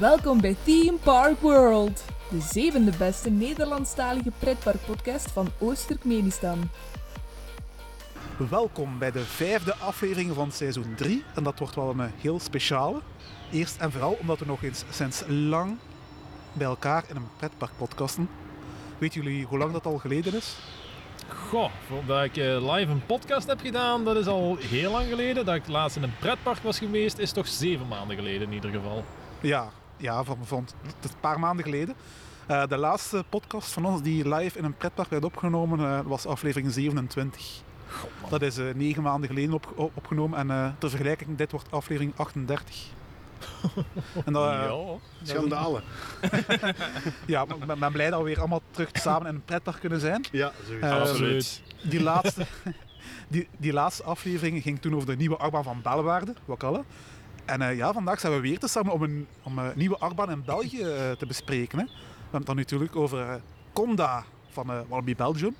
Welkom bij Theme Park World, de zevende beste Nederlandstalige pretparkpodcast van Oost-Turkmenistan. Welkom bij de vijfde aflevering van seizoen 3. En dat wordt wel een eh, heel speciale. Eerst en vooral omdat we nog eens sinds lang bij elkaar in een pretpark podcasten. Weten jullie hoe lang dat al geleden is? Goh, voordat ik eh, live een podcast heb gedaan, dat is al heel lang geleden. Dat ik laatst in een pretpark was geweest, is toch zeven maanden geleden in ieder geval. Ja, ja van, van het is een paar maanden geleden. Eh, de laatste podcast van ons die live in een pretpark werd opgenomen eh, was aflevering 27. Dat is eh, negen maanden geleden op, op- opgenomen en eh, ter vergelijking, dit wordt aflevering 38. en dat, ja. Schandalen. ja, maar ik ben, ben blij dat we weer allemaal terug samen in een pretpark kunnen zijn. Ja. Eh, Absoluut. Die laatste, die, die laatste aflevering ging toen over de nieuwe achtbaan van Bellewaarde, Wakalla. En eh, ja, vandaag zijn we weer te samen om een, om een nieuwe achtbaan in België eh, te bespreken. Hè. We hebben het dan natuurlijk over eh, Conda van eh Walibi Belgium.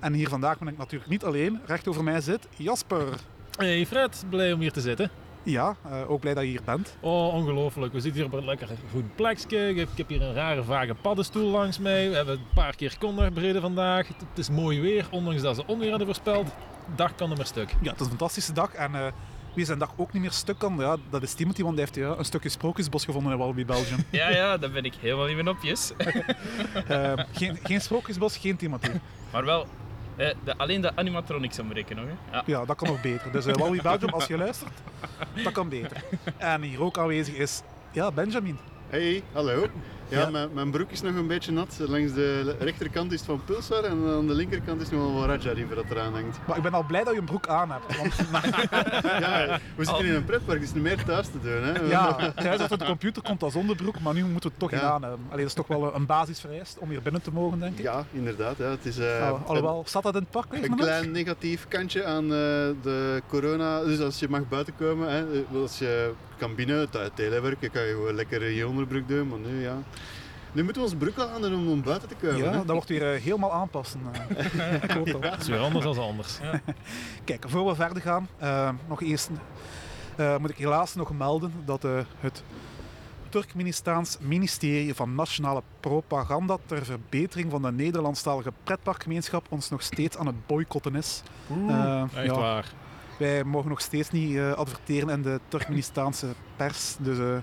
En hier vandaag ben ik natuurlijk niet alleen. Recht over mij zit Jasper. Hey Fred, blij om hier te zitten. Ja, eh, ook blij dat je hier bent. Oh, ongelooflijk. We zitten hier op een lekker goed plekje. Ik heb, hier een rare vage paddenstoel langs mij. We hebben een paar keer kondag bereden vandaag. Het, is mooi weer, ondanks dat ze onweer hadden voorspeld. Dag kan er maar stuk. Ja, het is een fantastische dag. En eh, wie zijn dag ook niet meer stuk kan, ja, dat is Timothy, want hij heeft ja, een stukje sprookjesbos gevonden in Walibi Belgium. Ja, ja, daar ben ik helemaal niet meer op, yes. Eh, geen, geen sprookjesbos, geen Timothy. Maar wel, eh, de, alleen de animatronics ontbreken nog. Hè. Ja. Ja, dat kan nog beter. Dus uh, Walibi Belgium, als je luistert, dat kan beter. En hier ook aanwezig is ja, Benjamin. Hey, hallo. Ja, Ja. Mijn, mijn broek is nog een beetje nat. Langs de rechterkant is het van Pulsar en aan de linkerkant is nog wel van Raja River dat eraan hangt. Maar ik ben al blij dat je een broek aan hebt. Want Ja, we zitten in een pretpark, dus niet meer thuis te doen. Hè. ja, thuis achter de computer komt dat zonder broek, maar nu moeten we het toch Ja. gedaan hebben. Allee, dat is toch wel een basisvereist om hier binnen te mogen, denk ik. Ja, inderdaad. Ja. Het is eh, Al- alhoewel, staat dat in het park? een, klein negatief kantje aan eh, de corona. Dus als je mag buiten komen, hè, eh, als je kan binnen telewerken, kan je gewoon lekker je onderbroek doen. Maar nu ja. Nu moeten we ons broek al aan doen om, om buiten te komen. Ja, hè. dat wordt weer eh, helemaal aanpassen. eh. dat. Het is weer anders dan anders. Kijk, voor we verder gaan, eh, nog eerst eh, moet ik helaas nog melden dat eh, het Turkmenistaans ministerie van Nationale Propaganda ter verbetering van de Nederlandstalige pretparkgemeenschap ons nog steeds aan het boycotten is. Echt ja, waar. wij mogen nog steeds niet eh, adverteren in de Turkmenistaanse pers, dus eh,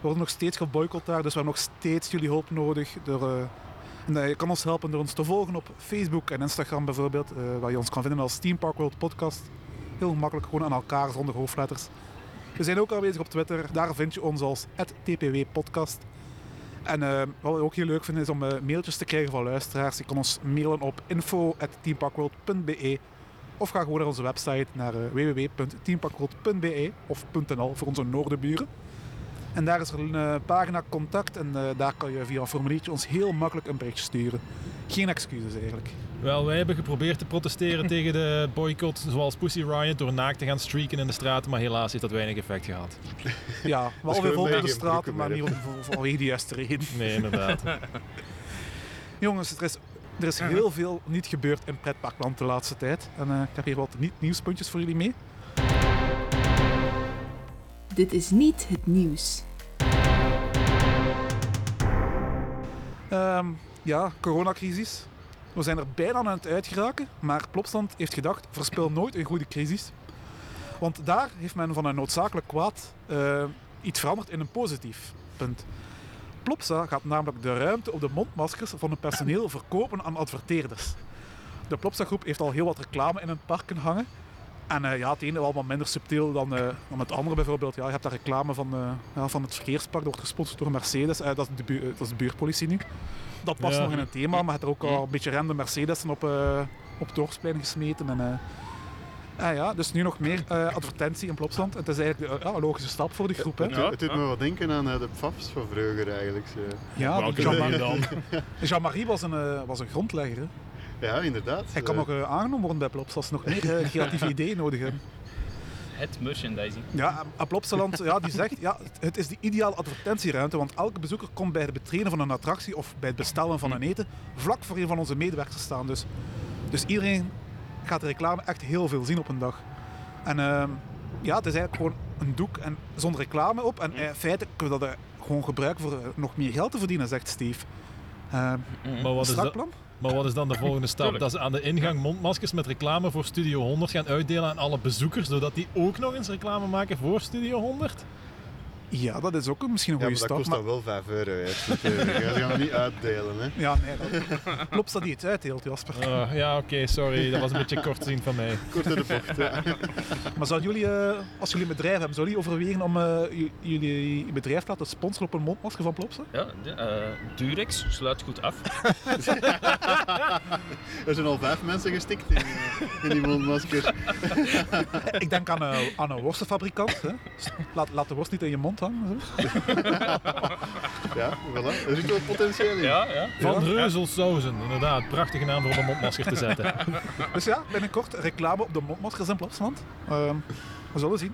worden nog steeds geboycott daar, dus we hebben nog steeds jullie hulp nodig. Eh, en, eh, je kan ons helpen door ons te volgen op Facebook en Instagram bijvoorbeeld, eh, waar je ons kan vinden als Team Park World Podcast. Heel makkelijk, gewoon aan elkaar zonder hoofdletters. We zijn ook aanwezig op Twitter, daar vind je ons als @tpw podcast. En wat we ook heel leuk vinden is om mailtjes te krijgen van luisteraars. Je kan ons mailen op info.teamparkworld.be of ga gewoon naar onze website naar eh, www.teamparkworld.be of .nl voor onze noordenburen. En daar is er een eh, pagina contact en eh, daar kan je via een formuliertje ons heel makkelijk een berichtje sturen. Geen excuses eigenlijk. Wel, wij hebben geprobeerd te protesteren tegen de boycott, zoals Pussy Riot, door naakt te gaan streaken in de straten, maar helaas heeft dat weinig effect gehad. Ja, wel weer vol de straten, maar niet voor, vanwege de juiste reden. Nee, inderdaad. Jongens, er is, er is heel veel niet gebeurd in pretparkland de laatste tijd. En eh, ik heb hier wat niet nieuwspuntjes voor jullie mee. Dit is niet het nieuws. Ehm, ja, coronacrisis. We zijn er bijna aan het uitgeraken, maar Plopstand heeft gedacht, verspil nooit een goede crisis. Want daar heeft men van een noodzakelijk kwaad eh, iets veranderd in een positief punt. Plopsa gaat namelijk de ruimte op de mondmaskers van het personeel verkopen aan adverteerders. De Plopsa groep heeft al heel wat reclame in hun parken hangen. En eh, ja, het ene wel wat minder subtiel dan, eh, dan het andere bijvoorbeeld. Ja, je hebt daar reclame van, eh, ja, van het verkeerspark, dat wordt gesponsord door Mercedes. Eh, dat, is de bu- dat is de buurtpolitie nu. Dat past Ja. nog in het thema, maar je hebt er ook al een beetje random Mercedes'en op, eh op het dorpsplein gesmeten. En, eh, ah ja, dus nu nog meer eh, advertentie in Plopsland. Het is eigenlijk de, een logische stap voor de groep. Hè? Het, doet- het doet me wat denken aan eh, de PFAFs van vroeger eigenlijk. zo. Ja, Welke Jean-Marie dan? Jean-Marie was, een, was een grondlegger. Hè? Ja, inderdaad. Hij kan Eh, nog eh, aangenomen worden bij Plops als ze nog meer eh, creatieve ideeën nodig hebben. Het merchandising. Ja, en Plopsaland ja, die zegt, ja, het- is de ideale advertentieruimte, want elke bezoeker komt bij het betreden van een attractie of bij het bestellen van een eten vlak voor een van onze medewerkers staan. Dus, dus iedereen gaat de reclame echt heel veel zien op een dag. En ehm, ja, het is eigenlijk gewoon een doek en zonder reclame op. En in feite kunnen we dat gewoon gebruiken voor nog meer geld te verdienen, zegt Steve. Mhm. Maar wat, is strak dat, plan? Maar wat is dan de volgende stap? Tuurlijk. Dat ze aan de ingang mondmaskers met reclame voor Studio 100 gaan uitdelen aan alle bezoekers, zodat die ook nog eens reclame maken voor Studio 100? Ja, dat is ook een- misschien een Ja, goede maar dat stap. kost maar- dan wel 5 euro. Hè. Ze gaan dat niet uitdelen. Hè. Ja, nee, dat klopt dat niet uitdeelt, Jasper. Ah, ja, oké, sorry. Dat was een beetje kortzien van mij. Kort in de bocht. Ja. Maar zouden jullie, eh, als jullie een bedrijf hebben, zouden jullie overwegen om eh, jullie bedrijf te laten sponsoren op een mondmasker van Plopsa? Ja, de, eh, Durex sluit goed af. Er zijn al vijf mensen gestikt in, eh, in die mondmasker. Ik denk aan, een- aan een worstenfabrikant. Hè. Laat, laat de worst niet in je mond hangen. Zo. Ja, voilà. Er zit wel potentieel in. Ja, ja. Van Reuzelsauzen, inderdaad. Prachtige naam voor op een mondmasker te zetten. Dus ja, binnenkort reclame op de mondmaskers in Plopsland. Ehm we zullen zien.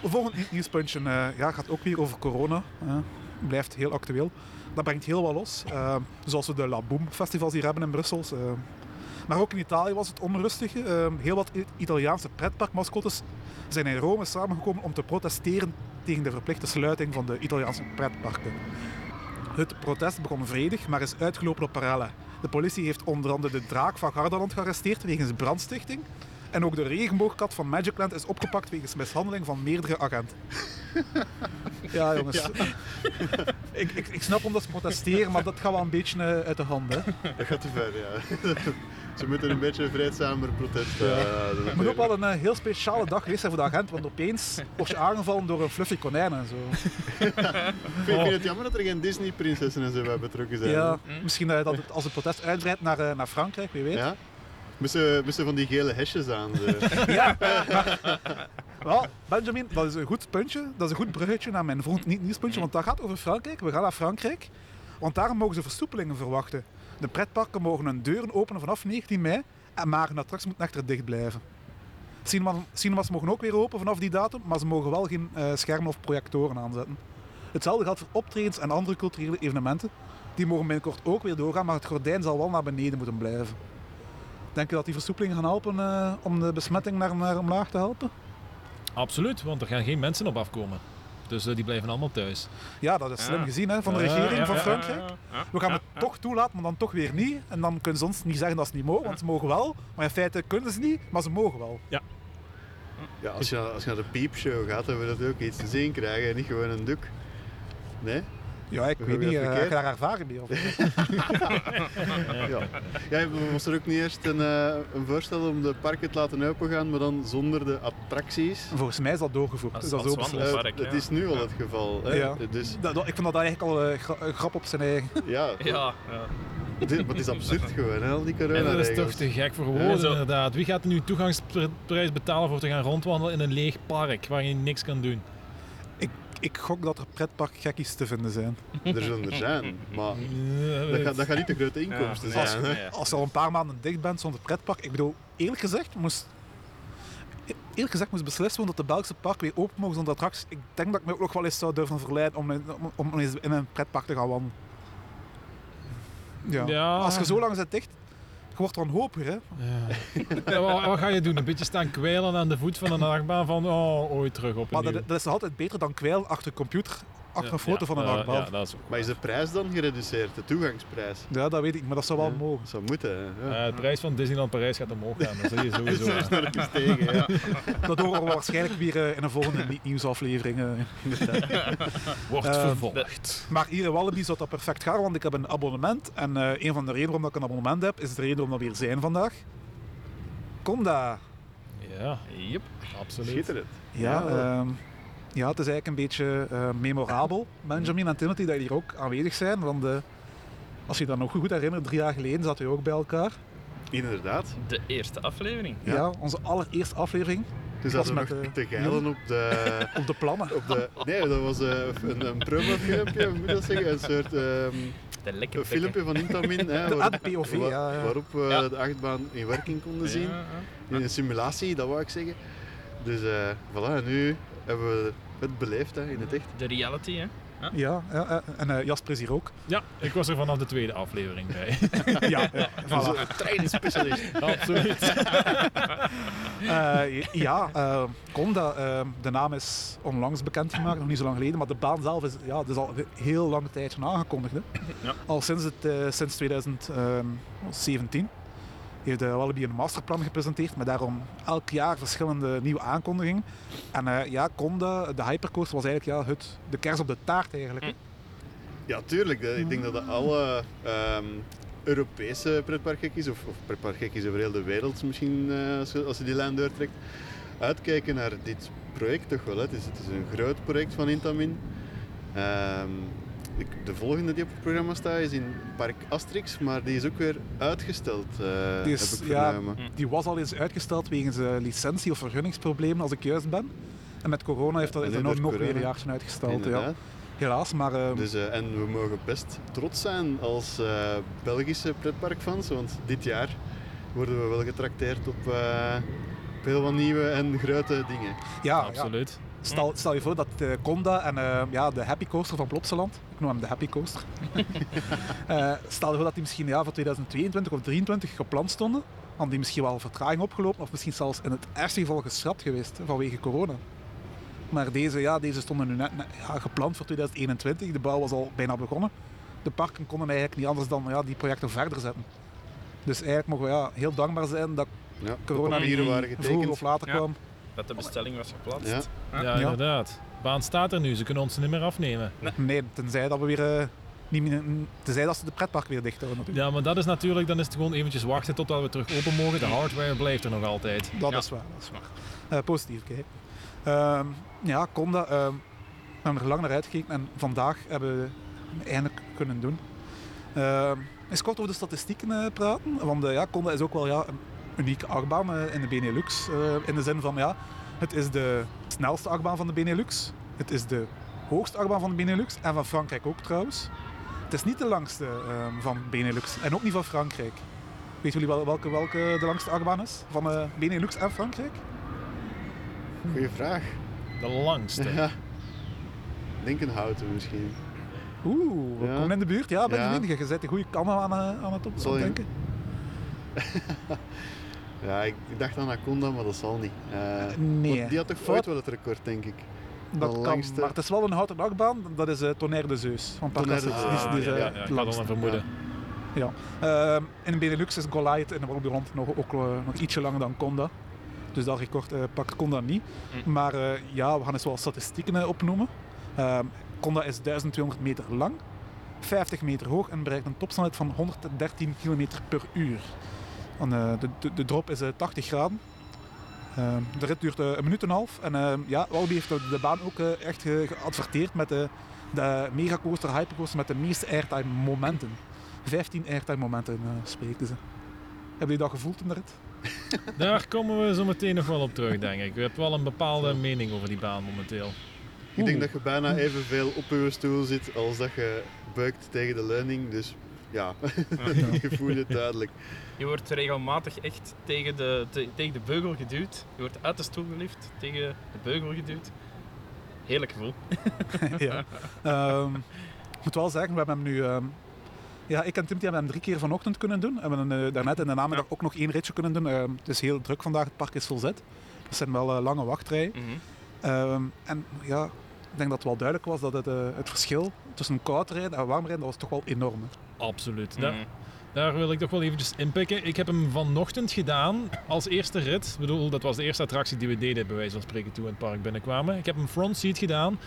Het volgende nieuw- nieuwspuntje eh, ja, gaat ook weer over corona. eh. blijft heel actueel. Dat brengt heel wat los. Ehm, zoals we de La Boom festivals hier hebben in Brussel. Ehm, maar ook in Italië was het onrustig. Ehm, heel wat Italiaanse pretparkmascottes zijn in Rome samengekomen om te protesteren tegen de verplichte sluiting van de Italiaanse pretparken. Het protest begon vredig, maar is uitgelopen op parellen. De politie heeft onder andere de draak van Gardaland gearresteerd wegens brandstichting. En ook de regenboogkat van Magicland is opgepakt wegens mishandeling van meerdere agenten. Ja, jongens. Ik, ik, ik snap omdat ze protesteren, maar dat gaat wel een beetje eh, uit de hand. Hè. Dat gaat te ver, ja. Ze moeten een beetje vreedzamer protest doen. Het moet ook wel een heel speciale dag geweest zijn voor de agent, want opeens word je aangevallen door een fluffy konijn en zo. Ik vind, ik vind het jammer dat er geen Disney-prinsessen en zo bij betrokken zijn. Ja, misschien dat het als het protest uitbreidt naar, eh, naar Frankrijk, wie weet. Ja? Moesten, moesten van die gele hesjes aan. Ja, maar, wel, Benjamin, dat is een goed puntje. Dat is een goed bruggetje naar mijn volgend niet nieuwspuntje, want dat gaat over Frankrijk. We gaan naar Frankrijk, want daar mogen ze versoepelingen verwachten. De pretparken mogen hun deuren openen vanaf 19 mei, en maar attractie moet echter dicht blijven. Cinema, cinemas mogen ook weer open vanaf die datum, maar ze mogen wel geen eh, schermen of projectoren aanzetten. Hetzelfde geldt voor optredens en andere culturele evenementen. Die mogen binnenkort ook weer doorgaan, maar het gordijn zal wel naar beneden moeten blijven. Denk je dat die versoepelingen gaan helpen eh, om de besmetting naar, naar omlaag te helpen? Absoluut, want er gaan geen mensen op afkomen. Dus eh, die blijven allemaal thuis. Ja, dat is slim Ja. gezien hè, van de Ja, regering ja, van ja, Frankrijk. Ja, We gaan ja, het toch toelaten, maar dan toch weer niet. En dan kunnen ze ons niet zeggen dat ze niet mogen, want ze mogen wel. Maar in feite kunnen ze niet, maar ze mogen wel. Ja, als, je, als je naar de piepshow gaat, dan wil je ook iets te zien krijgen en niet gewoon een doek. Nee? Ja, ik We weet niet, het eh, heb verkeerd. je daar ervaring mee? Of? Ja. ja moest er ook niet eerst een, eh, een voorstel om de parken te laten opengaan, maar dan zonder de attracties? Volgens mij is dat doorgevoerd. Als- is dat wandel- Eh, het is nu al het geval. Hè? Ja. Dus Dat, dat- ik vind dat eigenlijk al gra- een grap op zijn eigen. ja, Ja, is, maar het is absurd gewoon, hè, al die En dat is toch te gek voor woorden, inderdaad. Wie gaat er nu toegangsprijs betalen voor te gaan rondwandelen in een leeg park waar je niks kan doen? Ik gok dat er pretparkgekkies te vinden zijn. Er zullen er zijn, maar dat gaat, dat gaat niet de grote inkomsten Ja, zijn. Hè? ja. Als je al een paar maanden dicht bent zonder pretpark, ik bedoel, eerlijk gezegd moest... Eerlijk gezegd moest beslist worden dat de Belgische park weer open mogen zonder attracties. Ik denk dat ik me ook nog wel eens zou durven verleiden om, in- om, om eens in een pretpark te gaan wandelen. Ja. Ja. Als je zo lang zit dicht, je wordt wanhopig, hè. Ja. Wat, wat ga je doen? Een beetje staan kwijlen aan de voet van een achtbaan van oh, ooit terug op Maar dat, dat is altijd beter dan kwijl achter een computer, achter een foto van een achtbaan. Ja, Ja, dat is ook Maar is de prijs dan gereduceerd, de toegangsprijs? dat weet ik maar dat zou wel Ja, mogen. Dat zou moeten, hè. Eh, Ja. de prijs van Disneyland Parijs gaat omhoog gaan, dat zie je sowieso. Snel eens tegen, ja. Dat horen we waarschijnlijk weer eh, in een volgende nieuwsaflevering. eh. Wordt Eh, vervolgd. Maar hier in Wallaby zou dat perfect gaan, want ik heb een abonnement. En eh, een van de redenen waarom ik een abonnement heb, is de reden waarom we weer zijn vandaag. Kom daar. Ja, Yep. absoluut. Schitterend. Ja, Ja. ehm, ja, het is eigenlijk een beetje eh, memorabel, Benjamin en Timothy, dat hier ook aanwezig zijn. Want eh, als je je dat nog goed herinnert, drie jaar geleden zaten we ook bij elkaar. Inderdaad. De eerste aflevering. Ja, Ja. onze allereerste aflevering Dus was dat we met, nog eh, te geilen op de... op de plannen. Op de, nee, dat was eh, een, een promofilmpje, hoe moet ik dat zeggen? Een soort ehm, De lekker een filmpje van Intamin. Hè, De, waar- de POV, ja. ja. Waarop we Ja. de achtbaan in werking konden zien. In een simulatie, dat wou ik zeggen. Dus eh voilà, nu hebben we het beleefd hè, in het echt. De reality, hè? Ja, ja, en eh, Jasper is hier ook. Ja, ik was er vanaf de tweede aflevering bij. Ja, ja, voilà. Trainingsspecialist. absoluut. Eh, ja, eh, Conda, eh, de naam is onlangs bekendgemaakt, nog niet zo lang geleden, maar de baan zelf is, ja, is al een heel lange tijd aangekondigd. Hè. Ja. Al sinds, het, eh, sinds 2017 heeft de Wallaby een masterplan gepresenteerd met daarom elk jaar verschillende nieuwe aankondigingen. En eh, ja, Conda, de hypercoaster, was eigenlijk ja, het, de kers op de taart eigenlijk. hè. Ja, tuurlijk. Ik denk dat alle ehm, Europese pretparkgekkies, of, of over heel de wereld misschien, eh, als, je, die lijn doortrekt, uitkijken naar dit project toch wel. Het, is, het is een groot project van Intamin. Ehm, ik- de volgende die op het programma staat is in Park Asterix, maar die is ook weer uitgesteld, eh, Die is- heb ik ja. Die was al eens uitgesteld wegens eh, licentie- of vergunningsproblemen, als ik juist ben. En met corona heeft dat, nu nog, weer een jaartje uitgesteld. Ja. Helaas, maar eh, Dus, eh, en we mogen best trots zijn als eh, Belgische pretparkfans, want dit jaar worden we wel getrakteerd op, eh, heel wat nieuwe en grote dingen. ja, ja. Stel, stel je voor dat eh, Conda en eh, ja, de Happy Coaster van Plopsaland, ik noem hem de Happy Coaster, Eh, stel je voor dat die misschien ja, voor 2022 of 2023 gepland stonden, hadden die misschien wel vertraging opgelopen of misschien zelfs in het ergste geval geschrapt geweest vanwege corona. Maar deze, ja, deze stonden nu net, net, ja, gepland voor 2021, de bouw was al bijna begonnen. De parken konden eigenlijk niet anders dan ja, die projecten verder zetten. Dus eigenlijk mogen we ja, heel dankbaar zijn dat Ja, corona vroeger getekend. of later Ja. kwam. Dat de bestelling was geplaatst. Ja. Ja, inderdaad. De baan staat er nu, ze kunnen ons niet meer afnemen. Nee, tenzij dat we weer. eh, niet meer, tenzij dat ze de pretpark weer dicht houden natuurlijk. Ja, maar dat is natuurlijk, dan is het gewoon eventjes wachten totdat we terug open mogen. De hardware blijft er nog altijd. Dat Ja. is waar. Dat is waar. Eh, positief, kijk. Ehm, ja, Conda, ehm, we hebben er lang naar uitgekeken en vandaag hebben we het eindelijk kunnen doen. Ehm eens kort over de statistieken eh, praten, want ja, Conda is ook wel ja, een unieke achtbaan eh, in de Benelux. eh, in de zin van, ja, het is de snelste achtbaan van de Benelux. Het is de hoogste achtbaan van de Benelux en van Frankrijk ook trouwens. Het is niet de langste ehm, van Benelux en ook niet van Frankrijk. Weten jullie wel welke, welke de langste achtbaan is van eh, Benelux en Frankrijk? Goeie vraag. De langste. Ja. Denk een houten misschien. Oeh, we Ja. komen in de buurt. Ja, ben je Ja. Je zet de goede kan aan, aan het op Zal je- denken. Ja, ik, ik dacht aan Anaconda, maar dat zal niet. Eh, Nee. die had toch Fout. ooit wel het record, denk ik. Dat de kan, langste- maar het is wel een houten achtbaan. Dat is uh, Tonnerre de Zeus van Parc Tonnerre de Astrid. Zeus. Die is, ja, ja, het ik had al langste. een vermoeden. Ja. Ehm, in Benelux is Goliath in de Walibi-rond nog, ook nog ietsje langer dan Conda. Dus dat record eh, pakt Conda niet. Mm. Maar eh, ja, we gaan eens wel statistieken opnoemen. Ehm Conda is 1200 meter lang, 50 meter hoog en bereikt een topsnelheid van 113 km per uur. En, eh, de, de, de drop is eh, 80 graden. Ehm, de rit duurt eh, een minuut en een half. En ehm, ja, Walibi heeft de, de baan ook eh, echt ge- geadverteerd met de, de megacoaster, hypercoaster met de meeste airtime momenten. 15 airtime momenten eh, spreken ze. Hebben jullie dat gevoeld in de rit? Daar komen we zo meteen nog wel op terug, denk ik. Je hebt wel een bepaalde mening over die baan momenteel. Ik denk dat je bijna evenveel op je stoel zit als dat je buikt tegen de leuning. Dus ja, je voelt het duidelijk. Je wordt regelmatig echt tegen de, te- tegen de beugel geduwd. Je wordt uit de stoel gelift, tegen de beugel geduwd. Heerlijk gevoel. ja. Ehm, ik moet wel zeggen, we hebben hem nu... ehm, ja, ik en Tim die hebben hem drie keer vanochtend kunnen doen. We hebben eh, daarnet in de namiddag ook nog één ritje kunnen doen. Ehm, het is heel druk vandaag, het park is volzet. Het zijn wel eh, lange wachtrijen. Mhm. Ehm, en ja, ik denk dat het wel duidelijk was dat het, eh, het verschil tussen koud rijden en warm rijden, dat was toch wel enorm. hè. Absoluut. Mhm. Daar wil ik toch wel eventjes inpikken. Ik heb hem vanochtend gedaan als eerste rit. Ik bedoel, dat was de eerste attractie die we deden, bij wijze van spreken, toen we het park binnenkwamen. Ik heb een front seat gedaan.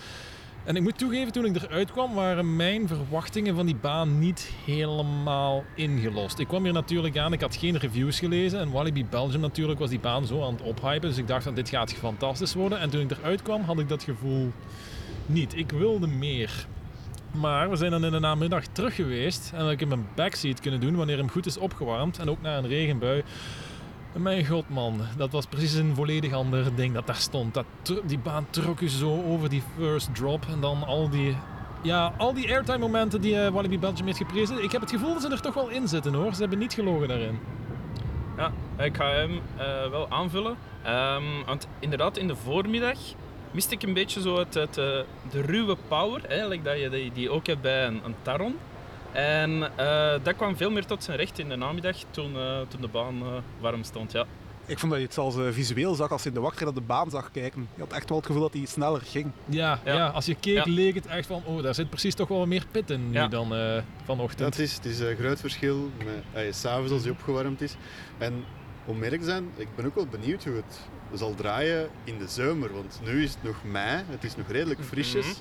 En ik moet toegeven, toen ik eruit kwam, waren mijn verwachtingen van die baan niet helemaal ingelost. Ik kwam hier natuurlijk aan, ik had geen reviews gelezen. En Walibi Belgium natuurlijk was die baan zo aan het ophypen. Dus ik dacht, van, dit gaat fantastisch worden. En toen ik eruit kwam, had ik dat gevoel niet. Ik wilde meer. Maar we zijn dan in de namiddag terug geweest en heb ik hem een backseat kunnen doen wanneer hem goed is opgewarmd. En ook na een regenbui. En Mijn god man, dat was precies een volledig ander ding dat daar stond. Dat, die baan trok je zo over die first drop en dan al die, ja, al die airtime momenten die eh, Walibi Belgium heeft geprezen. Ik heb het gevoel dat ze er toch wel in zitten hoor. Ze hebben niet gelogen daarin. Ja, ik ga hem eh, wel aanvullen. Ehm, want inderdaad, in de voormiddag miste ik een beetje zo het, het, eh, de ruwe power, eigenlijk dat je die, die ook hebt bij een, een Taron. En eh, dat kwam veel meer tot zijn recht in de namiddag toen, eh, toen de baan eh, warm stond. Ja. Ik vond dat je het zelfs visueel zag als je in de wachtrij op de baan zag kijken. Je had echt wel het gevoel dat hij sneller ging. Ja, ja. Ja. als je keek Ja. leek het echt van, oh, daar zit precies toch wel meer pit in nu dan eh, vanochtend. Dat is, het is een groot verschil met s'avonds als hij opgewarmd is. En zijn, ik ben ook wel benieuwd hoe het zal draaien in de zomer. Want nu is het nog mei, het is nog redelijk frisjes. Mhm.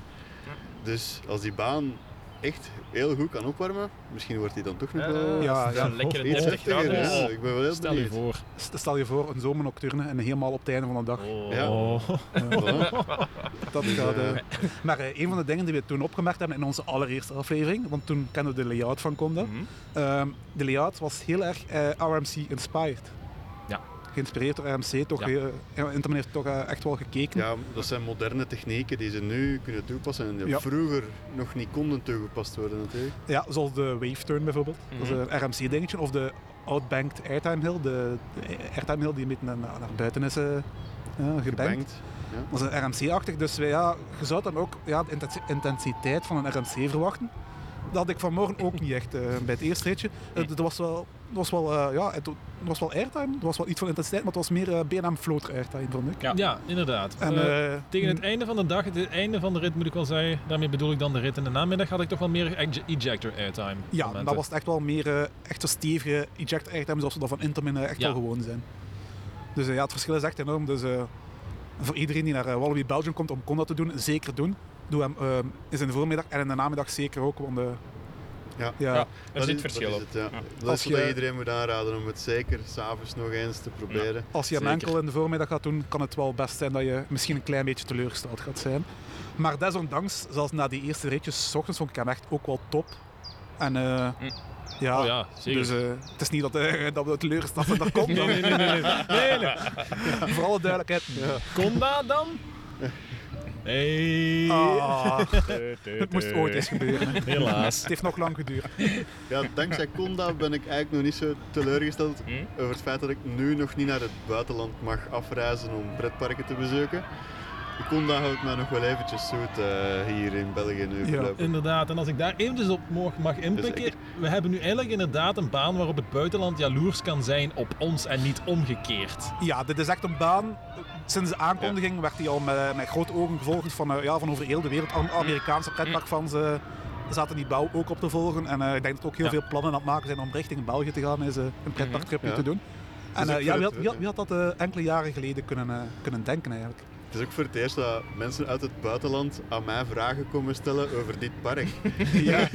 Dus als die baan echt heel goed kan opwarmen, misschien wordt hij dan toch nog Ja, wel Ja, ja. Een lekkere iets 30 heftiger. graden. Ja, is. ik ben wel heel Stel je voor. Stel je voor een zomernocturne en helemaal op het einde van de dag. Oh. Ja. Voilà. Dat Dus, gaat, eh, eh, maar eh, een van de dingen die we toen opgemerkt hebben in onze allereerste aflevering, want toen kenden we de layout van Conda. Mhm. Ehm, de layout was heel erg eh, RMC-inspired. Ja. Geïnspireerd door RMC, toch, Ja. ja, heeft toch eh, echt wel gekeken. Ja, dat zijn moderne technieken die ze nu kunnen toepassen en die Ja. vroeger nog niet konden toegepast worden natuurlijk. Ja, zoals de wave turn bijvoorbeeld. Dat is Mhm. een RMC-dingetje. Of de outbanked airtime hill. De, de airtime hill die een beetje naar, naar buiten is eh, ja, gebankt. Gebankt. Dat is een RMC-achtig. Dus wij, ja, je zou dan ook ja, de intensi- intensiteit van een RMC verwachten. Dat had ik vanmorgen ook niet echt eh, bij het eerste ritje. Het het was wel, was wel, eh, ja, het, het was wel airtime. Het was wel iets van intensiteit, maar het was meer eh, BNM floater airtime, vond ik. Ja. Ja, inderdaad. En, Eh, tegen het einde van de dag, het einde van de rit moet ik wel zeggen, daarmee bedoel ik dan de rit in de namiddag, had ik toch wel meer ej- ejector airtime. Ja, momenten. dat was het echt wel meer eh, echt zo stevige eject airtime zoals we dat van Intamin eh, echt Ja. wel gewoon zijn. Dus ja, het verschil is echt enorm. Dus eh, voor iedereen die naar Wallaby Belgium komt om Conda te doen, zeker doen. Doe hem is in de voormiddag en in de namiddag zeker ook. Want, Ja. ja, Ja. Dat Er is- zit verschil op. ja. Ja. Dat Als is wat je- iedereen moet aanraden om het zeker s'avonds nog eens te proberen. Als je hem Zeker. enkel in de voormiddag gaat doen, kan het wel best zijn dat je misschien een klein beetje teleurgesteld gaat zijn. Maar desondanks, zelfs na die eerste ritjes, s ochtends vond ik hem echt ook wel top. En eh, Hm. ja, Oh ja, zeker. dus eh, het is niet dat, eh, dat we teleurgesteld zijn dat komt. nee, nee, nee, nee, nee. nee, nee. Voor alle duidelijkheid. Dat dan? Hey. Ah, het moest ooit eens gebeuren. Helaas. Het heeft nog lang geduurd. Ja, dankzij Conda ben ik eigenlijk nog niet zo teleurgesteld Hm? over het feit dat ik nu nog niet naar het buitenland mag afreizen om pretparken te bezoeken. De Conda houdt mij nog wel eventjes zoet eh, hier in België nu. Ja. Inderdaad, en als ik daar eventjes op mag, mag inpikken, Zeker. we hebben nu eigenlijk inderdaad een baan waarop het buitenland jaloers kan zijn op ons en niet omgekeerd. Ja, dit is echt een baan. Sinds de aankondiging werd hij al met, met grote ogen gevolgd van, eh, ja, van over heel de wereld. Am- Amerikaanse pretparkfans zaten die bouw ook op te volgen. En eh, ik denk dat er ook heel Ja. veel plannen aan het maken zijn om richting België te gaan, is, eh, een pretparktripje Ja. te doen. En ook eh, ja, wie had, wie had- wie had dat eh, enkele jaren geleden kunnen, eh, kunnen denken eigenlijk? Het is ook voor het eerst dat mensen uit het buitenland aan mij vragen komen stellen over dit park. Ja.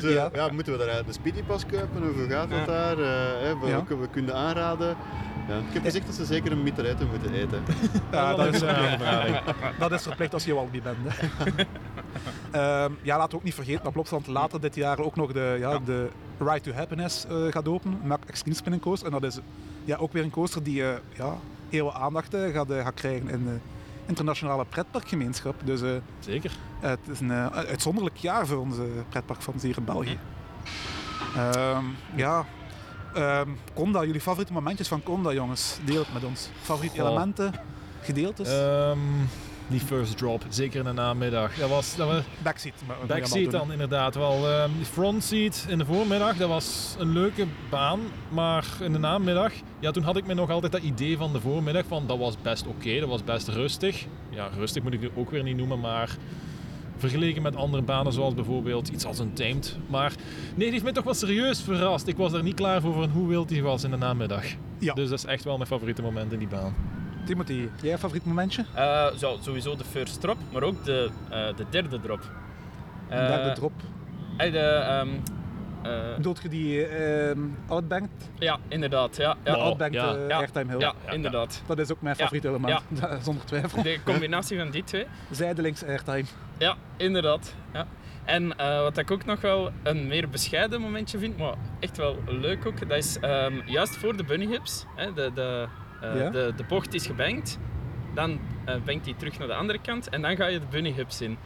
Zo, Ja. ja. moeten we daar een speedypas kopen of hoe gaat dat Ja. daar? Eh, hè, welke we kunnen aanraden. Ja. Ik heb gezegd dat ze zeker een mitrailletten moeten eten. Ja, dat is, aanvraling. dat is verplicht als je Walby bent. hè. Ehm, ja, laten we ook niet vergeten dat Plopsland later dit jaar ook nog de, ja, de Ride to Happiness eh, gaat openen. Met Extreme Spinning Coaster. En dat is ja, ook weer een coaster die eh, ja, heel wat aandacht eh, gaat, eh, gaat krijgen in de internationale pretparkgemeenschap. Dus eh, Zeker. het is een eh, uitzonderlijk jaar voor onze pretparkfans hier in België. Ehm, ja, Ehm, Conda, jullie favoriete momentjes van Conda, jongens. Deel het met ons. Favoriete elementen, gedeeltes, Ehm, die first drop, zeker in de namiddag. Dat was, dat was backseat. backseat dan inderdaad wel. Ehm die frontseat in de voormiddag, dat was een leuke baan. Maar in de namiddag, ja, toen had ik me nog altijd dat idee van de voormiddag van dat was best oké, dat was best rustig. Ja, rustig moet ik het ook weer niet noemen, maar vergeleken met andere banen zoals bijvoorbeeld iets als een Tamed. Maar nee, die heeft mij toch wel serieus verrast. Ik was er niet klaar voor van hoe wild die was in de namiddag. Ja. Dus dat is echt wel mijn favoriete moment in die baan. Timothy, jij favoriet momentje? Eh, zo, sowieso de first drop, maar ook de, eh, de derde drop. Eh, derde drop. eh, de, ehm, eh, Bedoelt je die ehm outbanked? ja, inderdaad. Ja, ja. Oh, outbanked ja. Ja. airtime hill. ja, ja. inderdaad. Dat is ook mijn Ja. favoriete element, zonder twijfel. De combinatie van die twee. Zijdelings airtime. Ja, inderdaad. Ja. En eh, wat ik ook nog wel een meer bescheiden momentje vind, maar echt wel leuk ook, dat is ehm, juist voor de bunny hips. Hè, de, de, Ja. de, de bocht is gebankt, dan eh bankt hij terug naar de andere kant en dan ga je de bunny hips in.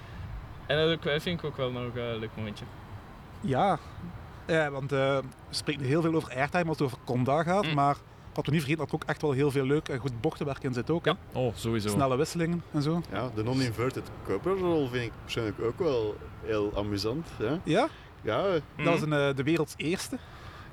En dat vind ik ook wel nog een leuk momentje. Ja, ja want eh, we spreken heel veel over airtime als het over Conda gaat, Mm. maar wat we niet vergeten dat er ook echt wel heel veel leuk en goed bochtenwerk in zit ook. hè. Ja. Oh, sowieso. Snelle wisselingen en zo. Ja, de non-inverted Cooper-rol vind ik persoonlijk ook wel heel amusant. Ja, Ja, ja, dat is een, eh, de werelds eerste.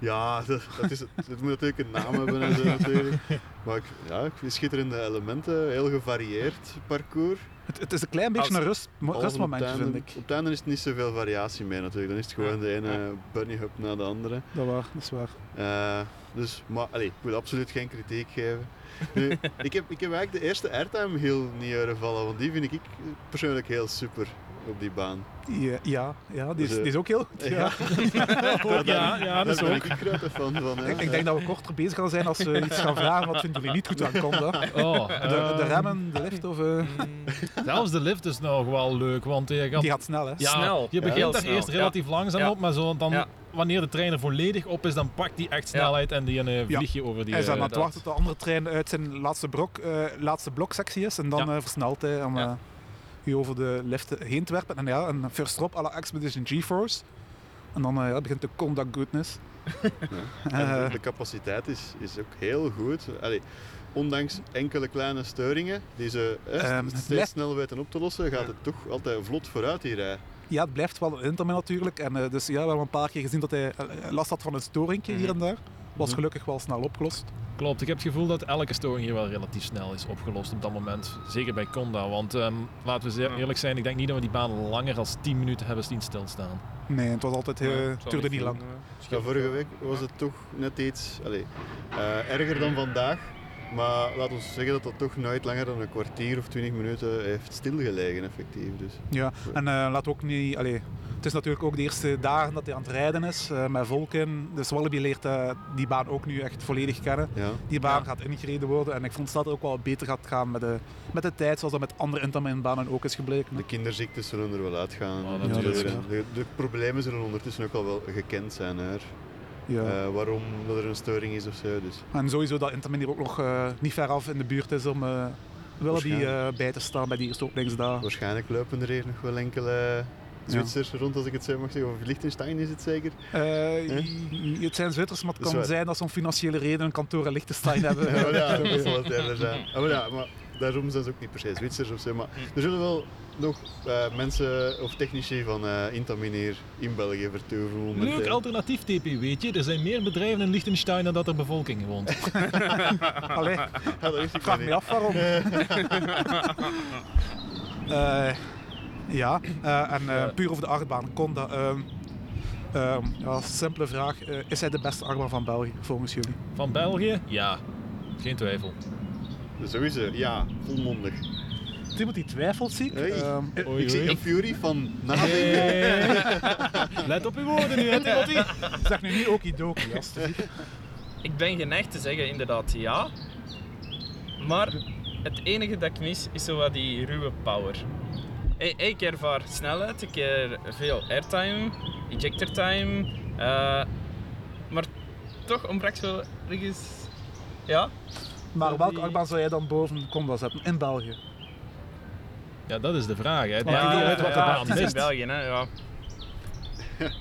Ja, dat, dat, is, het het moet natuurlijk een naam hebben en zo natuurlijk. Maar ik, ja, ik vind schitterende elementen, heel gevarieerd parcours. Het, het is een klein beetje Als- een rust, rustmomentje, vind ik. Op het einde is het niet zoveel variatie mee natuurlijk. Dan is het gewoon Ja, de ene ja. bunny hop na de andere. Dat, waar, dat is waar. Eh, dus, maar allee, ik wil absoluut geen kritiek geven. Nu, ik, heb, ik heb eigenlijk de eerste airtime heel niet horen vallen, want die vind ik persoonlijk heel super op die baan. Ja, ja, ja die, is, Dus, eh, die is ook heel goed. Ja. ja, ja, dat is ook. ik een grote fan van. Ik, ik denk dat we korter bezig gaan zijn als we iets gaan vragen. Wat vinden jullie niet goed aan Conda? Oh, De, de ehm, remmen, de lift of... eh, Zelfs de lift is nog wel leuk, want je gaat die gaat snel, hè? Ja, Snel. Je begint daar snel, eerst ja. relatief langzaam Ja. op, maar zo dan, Ja. wanneer de trein er volledig op is, dan pakt die echt snelheid en die eh, Ja. vlieg je over die... Hij is aan eh, het wachten tot de andere trein uit zijn laatste, brok, eh, laatste bloksectie is. En dan Ja. eh, versnelt hij om Ja. eh, u over de lift heen te werpen. En ja, een first drop à la Expedition GeForce. En dan eh, ja, begint de Conda goodness. En Eh, de, capaciteit is, is ook heel goed. Allee, ondanks enkele kleine storingen die ze het steeds blijft- snel weten op te lossen, gaat Ja. het toch altijd vlot vooruit die rij. ja, het blijft wel een intermin natuurlijk. En, eh, dus ja, we hebben een paar keer gezien dat hij eh, last had van een storingje hier en daar. Was Mhm. gelukkig wel snel opgelost. Klopt, ik heb het gevoel dat elke storing hier wel relatief snel is opgelost op dat moment. Zeker bij Conda, want ehm, laten we zeer eerlijk zijn, ik denk niet dat we die baan langer dan 10 minuten hebben zien stilstaan. Nee, het was altijd, het duurde niet lang. Ja, vorige week was het toch net iets allee, eh, erger dan vandaag. Maar laten we zeggen dat dat toch nooit langer dan een kwartier of twintig minuten heeft stilgelegen, effectief. Dus. Ja, en eh laten we ook niet... Allee, het is natuurlijk ook de eerste dagen dat hij aan het rijden is, eh, met volk in. Dus Wallaby leert eh, die baan ook nu echt volledig kennen. Ja. Die baan Ja. gaat ingereden worden en ik vond dat het ook wel beter gaat gaan met de, met de tijd, zoals dat met andere interminbanen ook is gebleken. De kinderziektes zullen er wel uitgaan. Oh, de, de, de problemen zullen ondertussen ook al wel gekend zijn. Hè. Ja. Eh, waarom dat er een storing is of zo. Dus. En sowieso dat intermin hier ook nog eh, niet ver af in de buurt is om eh Wallaby eh, Waarschijnlijk. bij te staan bij die eerste openingsdagen. Waarschijnlijk lopen er hier nog wel enkele Zwitsers rond, als ik het zo mag zeggen. Of Liechtenstein is het zeker. Eh, i- het zijn Zwitsers, maar het kan zijn dat ze om financiële redenen een kantoor in Liechtenstein hebben. Ja, maar ja, dat zal het eerder zijn. Ah, maar ja, maar daarom zijn ze ook niet per se Zwitsers of zo. Maar er zullen wel nog eh, mensen of technici van eh Intamin hier in België vertoeven. Leuk alternatief TP, weet je. Er zijn meer bedrijven in Liechtenstein dan dat er bevolking woont. Allee, Ja, dat wist ik vraag me af waarom. Ja, eh, en eh, puur over de achtbaan. Conda, ehm ehm, ja, simpele vraag. Eh, is hij de beste achtbaan van België, volgens jullie? Van België? Ja, geen twijfel. Sowieso, ja, volmondig. Timothy twijfelt, zie ik. Hey. Ehm, Oei, ik zie een Fury van nadenken. Hey. Let op uw woorden nu, hè, Timothy. zeg nu niet okidoki, alstublieft. Ik ben geneigd te zeggen inderdaad ja. Maar het enige dat ik mis is zo wat die ruwe power. Ik, ik ervaar snelheid, ik er veel airtime, ejector time. eh, maar toch ontbrak zo ergens... Ja? Maar welke die- achtbaan zou jij dan boven Conda zetten, in België? Ja, dat is de vraag. Hè. Ja, niet uit wat de ja, baan is in. België, hè. Ja.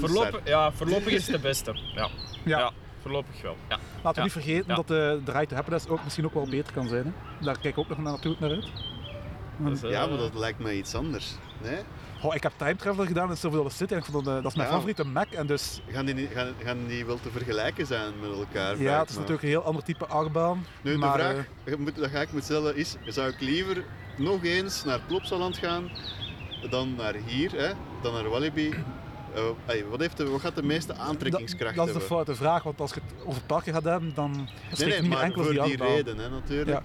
Voorlopig, ja, voorlopig is het de beste. Ja, Ja. ja voorlopig wel. Ja. Laten we Ja. niet vergeten Ja. dat de Drive to Happiness ook misschien ook wel beter kan zijn. Hè? Daar kijk ik ook nog naar- natuurlijk naar uit. Dus, eh, Ja, maar dat lijkt me iets anders. Nee? Goh, ik heb Time Traveler gedaan in Silver City en ik vond dat, eh, dat is mijn Ja. favoriete Mac. En dus Gaan die, niet- gaan, gaan die wel te vergelijken zijn met elkaar? ja, het is me natuurlijk een heel ander type achtbaan. Nu, de maar, vraag eh, moet- dat ga ik me stellen is, zou ik liever nog eens naar Plopsaland gaan dan naar hier, hè, dan naar Walibi? Eh, wat, heeft de, wat gaat de meeste aantrekkingskracht dat is de hebben? foute vraag, want als je het over parken gaat hebben, dan Nee, spreekt nee, het niet maar enkel voor die reden, hè, natuurlijk. Ja.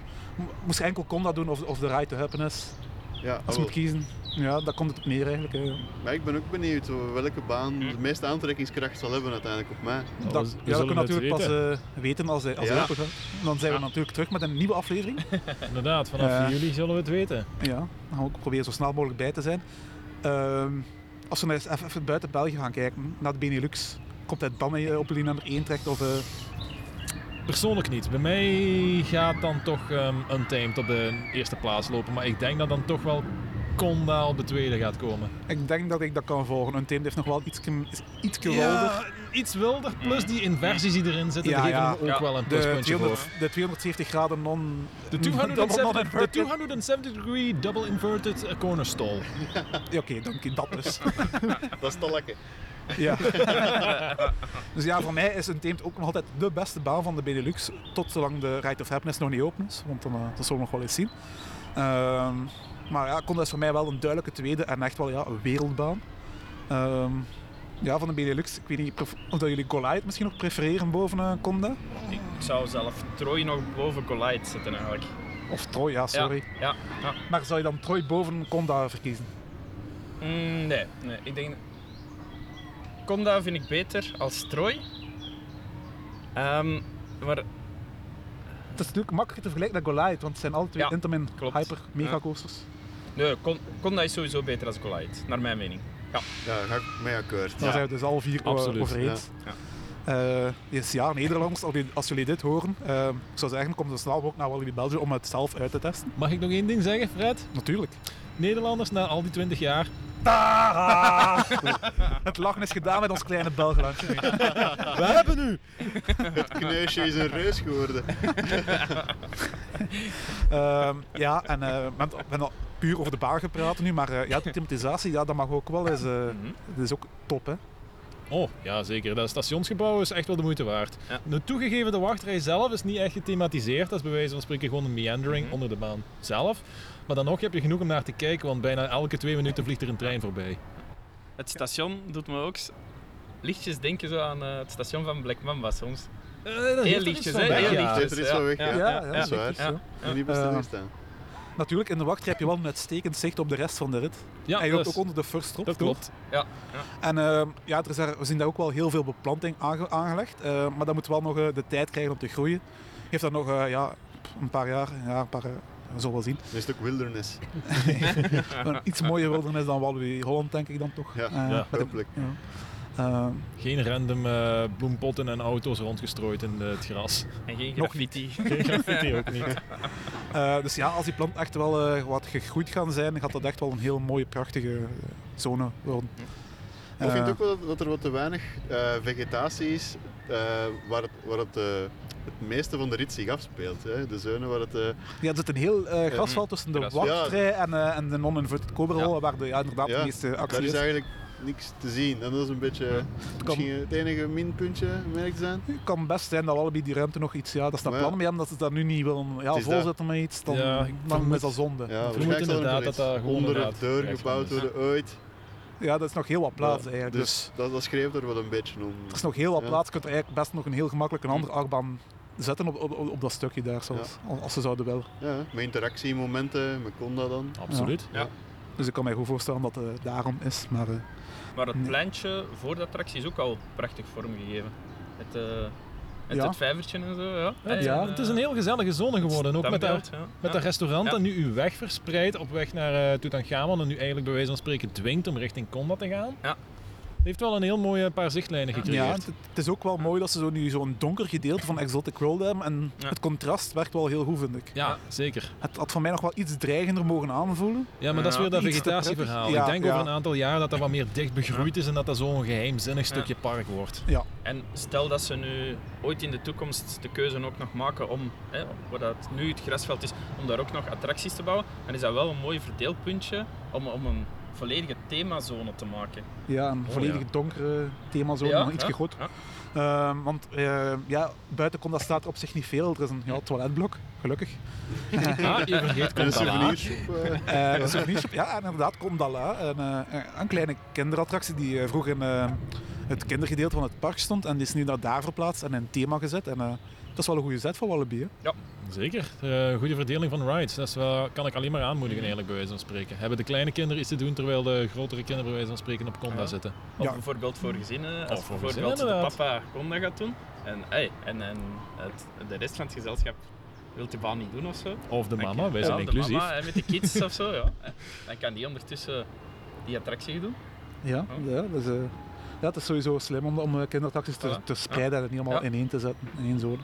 Moest je enkel Conda doen of, of de Ride to Happiness? Ja, Als je wel. moet kiezen, ja, daar komt het op neer eigenlijk. hè. maar ik ben ook benieuwd welke baan de meeste aantrekkingskracht zal hebben uiteindelijk op mij. we- Dat, we ja, dat zullen kunnen we natuurlijk pas weten. eh, weten als hij, als hij Ja. open gaat. Dan zijn we natuurlijk terug met een nieuwe aflevering. Inderdaad, vanaf Eh. juli zullen we het weten. Ja, dan gaan we ook proberen zo snel mogelijk bij te zijn. Ehm, als we eens even, even buiten België gaan kijken, naar de Benelux, komt hij dan eh, op linie nummer 1 terecht? Of, Persoonlijk niet. Bij mij gaat dan toch ehm Untamed op de eerste plaats lopen. Maar ik denk dat dan toch wel Conda op de tweede gaat komen. ik denk dat ik dat kan volgen. Een team heeft nog wel iets, iets wilder. Ja, iets wilder. Plus die inversies die erin zitten, Ja, die geven ja. hem ook Ja. wel een De, pluspuntje 200, voor. de 270 graden non... De non- 270, de non-inverted. 270 degree double inverted corner stall. Ja, Oké, dank je. Dat dus. Dat is te lekker. Ja. dus ja, voor mij is Untamed ook nog altijd de beste baan van de Benelux. Tot zolang de Ride of Happiness nog niet open is. Want dan, eh, dat zullen we nog wel eens zien. Ehm, maar ja, Conda is voor mij wel een duidelijke tweede en echt wel ja, een wereldbaan. Ehm, ja, van de Benelux. Ik weet niet of dat jullie Goliath misschien nog prefereren boven eh, Conda. Ik zou zelf Troy nog boven Goliath zetten eigenlijk. Of Troy, ja, sorry. Ja, ja. Maar zou je dan Troy boven Conda verkiezen? Mm, nee, nee, ik denk... Conda vind ik beter als Troy. Ehm, maar Het is natuurlijk makkelijker te vergelijken met Goliath, want het zijn alle twee Ja, Intamin. Hyper Mega Coasters. Nee, Con- Conda is sowieso beter als Goliath, naar mijn mening. Ja. Ja, daar ga ik mee akkoord. Daar Ja. zijn we dus al vier Absoluut, over eens. ja. Eh, yes, ja, Nederlanders, als jullie, als jullie dit horen, eh, ik zou zeggen, kom zo snel ook naar Walibi België om het zelf uit te testen. Mag ik nog één ding zeggen, Fred? Natuurlijk. Nederlanders na al die 20 jaar. Het lachen is gedaan met ons kleine Belgeland. We hebben nu! Het kneusje is een reus geworden. Ehm, ja, en eh, hebben al puur over de baan gepraat nu, maar eh, ja, de thematisatie, ja, dat mag ook wel eens. eh, Mhm. Dat is ook top, hè. Oh, ja zeker. Dat stationsgebouw is echt wel de moeite waard. Ja. Nu toegegeven, de wachtrij zelf is niet echt gethematiseerd. Dat is bij wijze van spreken gewoon een meandering Mhm. onder de baan zelf. Maar dan nog heb je genoeg om naar te kijken, want bijna elke twee minuten vliegt er een trein voorbij. Het station doet me ook lichtjes denken zo aan eh, het station van Black Mamba soms. Eh, Heel lichtjes, hè? Heel ja. lichtjes. Er weg, ja. Ja, ja, dat is waar. zo. Ja. Staan. Natuurlijk, in de wachtrij heb je wel een uitstekend zicht op de rest van de rit. Ja, en je dat, loopt is- ook onder de first drop. dat klopt. Ja. En ehm, ja, er is daar, we zien daar ook wel heel veel beplanting aange- aangelegd. eh, maar dat moet wel nog eh, de tijd krijgen om te groeien. Heeft dat nog eh, ja, een paar jaar, ja, een paar, eh, we zullen wel zien. Dan is het ook wilderness. Een iets mooier wildernis dan Walibi Holland, denk ik dan toch. Ja, Eh, ja, hopelijk. ja. Ehm, Geen random eh, bloempotten en auto's rondgestrooid in het gras. En geen Nog graffiti. Geen graffiti ook niet. eh, dus ja, als die planten echt wel eh, wat gegroeid gaan zijn, dan gaat dat echt wel een heel mooie, prachtige eh, zone worden. Ik vind ook wel dat, dat er wat te weinig eh, vegetatie is eh, waar, het, waar het, eh, het meeste van de rit zich afspeelt. Hè. De zone waar het... eh, Ja, er zit een heel eh, grasveld tussen de wachtrij en, eh, en de non-inverted coverall, Ja. waar de, ja, inderdaad Ja, de meeste actie is is. eigenlijk niks te zien. En dat is een beetje kan- misschien het enige minpuntje, merk zijn. Het kan best zijn dat Walibi die ruimte nog iets, ja, dat is dat ja. plannen mee hebben, dat ze dat nu niet willen ja, volzetten met iets, dan, Ja, dan is dat zonde. Ja, Ja. er inderdaad dat dat onder inderdaad deur gebouwd worden ooit. dat is nog heel wat plaats Ja, eigenlijk. Dus, Dus dat, dat schreef er wel een beetje om. er is nog heel wat Ja. plaats, je kunt er eigenlijk best nog een heel gemakkelijk een andere achtbaan zetten op, op, op dat stukje daar, zelfs, als, als ze zouden willen. Ja, met interactiemomenten, met Conda dan. Absoluut. Ja. Dus ik kan mij goed voorstellen dat het daarom is, maar... eh, Maar het Nee. pleintje voor de attractie is ook al prachtig vormgegeven. Het, eh het, Ja. het vijvertje en zo, ja. Het, Ja, het is een heel gezellige zone geworden. Ook met, dat, ja. met dat restaurant dat nu uw weg verspreidt op weg naar uh, Tutankhamon en nu eigenlijk bij wijze van spreken dwingt om richting Konda te gaan. Ja. Heeft wel een heel mooie paar zichtlijnen gecreëerd. Ja, het, het is ook wel mooi dat ze zo nu zo'n donker gedeelte van Exotic World hebben. En Ja. het contrast werkt wel heel goed, vind ik. Ja, zeker. Het had voor mij nog wel iets dreigender mogen aanvoelen. Ja, maar dat is weer dat vegetatieverhaal. ik denk ja. over een aantal jaar dat dat wat meer dicht begroeid is en dat dat zo'n geheimzinnig stukje park wordt. Ja, En stel dat ze nu ooit in de toekomst de keuze ook nog maken om, hè, waar dat nu het grasveld is, om daar ook nog attracties te bouwen, dan is dat wel een mooi verdeelpuntje om, om een volledige themazone te maken. ja een Oh, volledig ja. donkere themazone, Ja, nog iets ja, ja. Ehm, want eh, ja, buiten komt dat staat er op zich niet veel. Er is een ja, toiletblok, gelukkig. Ah, je vergeet En een souvenirshop. eh. Eh, een souvenirshop, ja, en inderdaad, Kondala. Een, eh, een kleine kinderattractie die eh, vroeger in eh, het kindergedeelte van het park stond. En die is nu naar daar verplaatst en in een thema gezet. En dat is wel een goede zet voor Wallaby. Hè? Zeker. Eh, goede verdeling van rides. Dat is wel, kan ik alleen maar aanmoedigen eigenlijk bij wijze van spreken. Hebben de kleine kinderen iets te doen terwijl de grotere kinderen bij wijze van spreken op Konda Ja. zitten. Of Ja. bijvoorbeeld voor gezinnen, als Of voor bijvoorbeeld gezinnen, de papa Conda gaat doen en, hey, en, en het, de rest van het gezelschap wil de baan niet doen of zo. Of de mama, kan- wij ja, zijn de inclusief. mama, met de kids of zo, ja. Dan kan die ondertussen die attractie doen. Ja, ja, dus, eh, ja, het is sowieso slim om, om eh, kinderattracties te, te spreiden en niet allemaal Ja. in één te zetten, in één zone.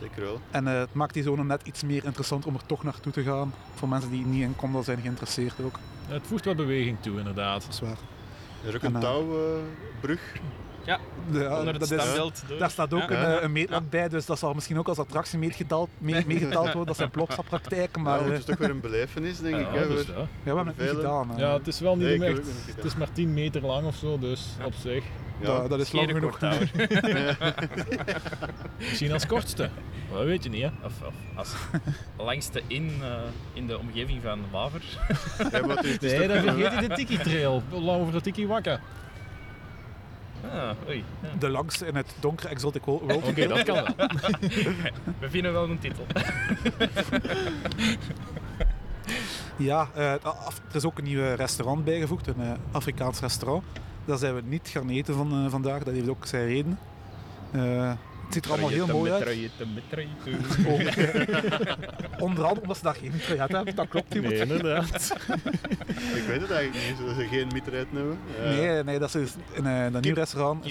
Zeker wel. En eh, het maakt die zone net iets meer interessant om er toch naartoe te gaan. Voor mensen die niet in zijn geïnteresseerd ook. Het voegt wat beweging toe, inderdaad. Dat is waar. Er is ook En, een eh, touwbrug Ja, onder het dat is, standbeeld daar staat ook Ja. een, Ja. eh, een meetlat bij, dus dat zal misschien ook als attractie meegeteld, mee, meegeteld worden. Dat zijn plopsa-praktijken, maar Maar eh, het is toch weer een belevenis, denk ik. Ja, hè, dus ja. ja, we hebben het niet gedaan. hè. ja, het is wel niet Nee, echt. het niet. Het is maar 10 meter lang of zo, dus op zich. Ja. dat, dat is lang genoeg. Misschien als kortste. Dat weet je niet, hè? Of, of als langste in, eh, in de omgeving van Waver. Ja, het het Nee, toch- dan vergeet je de Tiki Trail. Lang over de Tiki Wakka. Ah, oei. Ja. De langste in het donkere Exotic World. Oké, dat kan wel. We vinden wel een titel. Ja, eh, er is ook een nieuw restaurant bijgevoegd, een eh, Afrikaans restaurant. Daar zijn we niet gaan eten van, eh, vandaag, dat heeft ook zijn reden. Eh, het ziet er allemaal heel mooi uit. Onder andere omdat ze daar geen mitraillet hebben, dat klopt. Nee, inderdaad. Ik weet het eigenlijk niet, zullen ze geen mietrijden hebben? Eh, Nee, nee, dat is dus in eh, dat nieuw restaurant.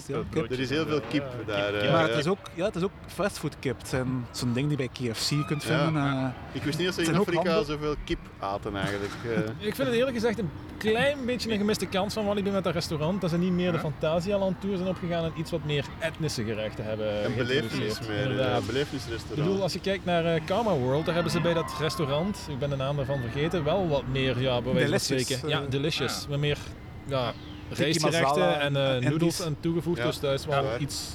Er is heel veel kip daar. eh, Maar het is ook, ja, het is ook fastfood kip. Het zijn zo'n ding die bij KFC kunt vinden. eh. Ik wist niet dat ze in Afrika zoveel kip aten eigenlijk. eh. Ik vind het eerlijk gezegd een klein beetje een gemiste kans van Walibi met dat restaurant. Dat ze niet meer de Fantasialand Tour zijn opgegaan en iets wat meer etnische gerechten hebben een belevenis meer, een Ik belevenisrestaurant. bedoel, als je kijkt naar eh, Karma World, daar hebben ze bij dat restaurant, ik ben de naam daarvan vergeten, wel wat meer, ja, bij wijze van Delicious, spreken. eh. Ja, delicious. Met meer ja, rijstgerechten en eh, en noedels en toegevoegd. Ja. dus dat is wel Ja. iets...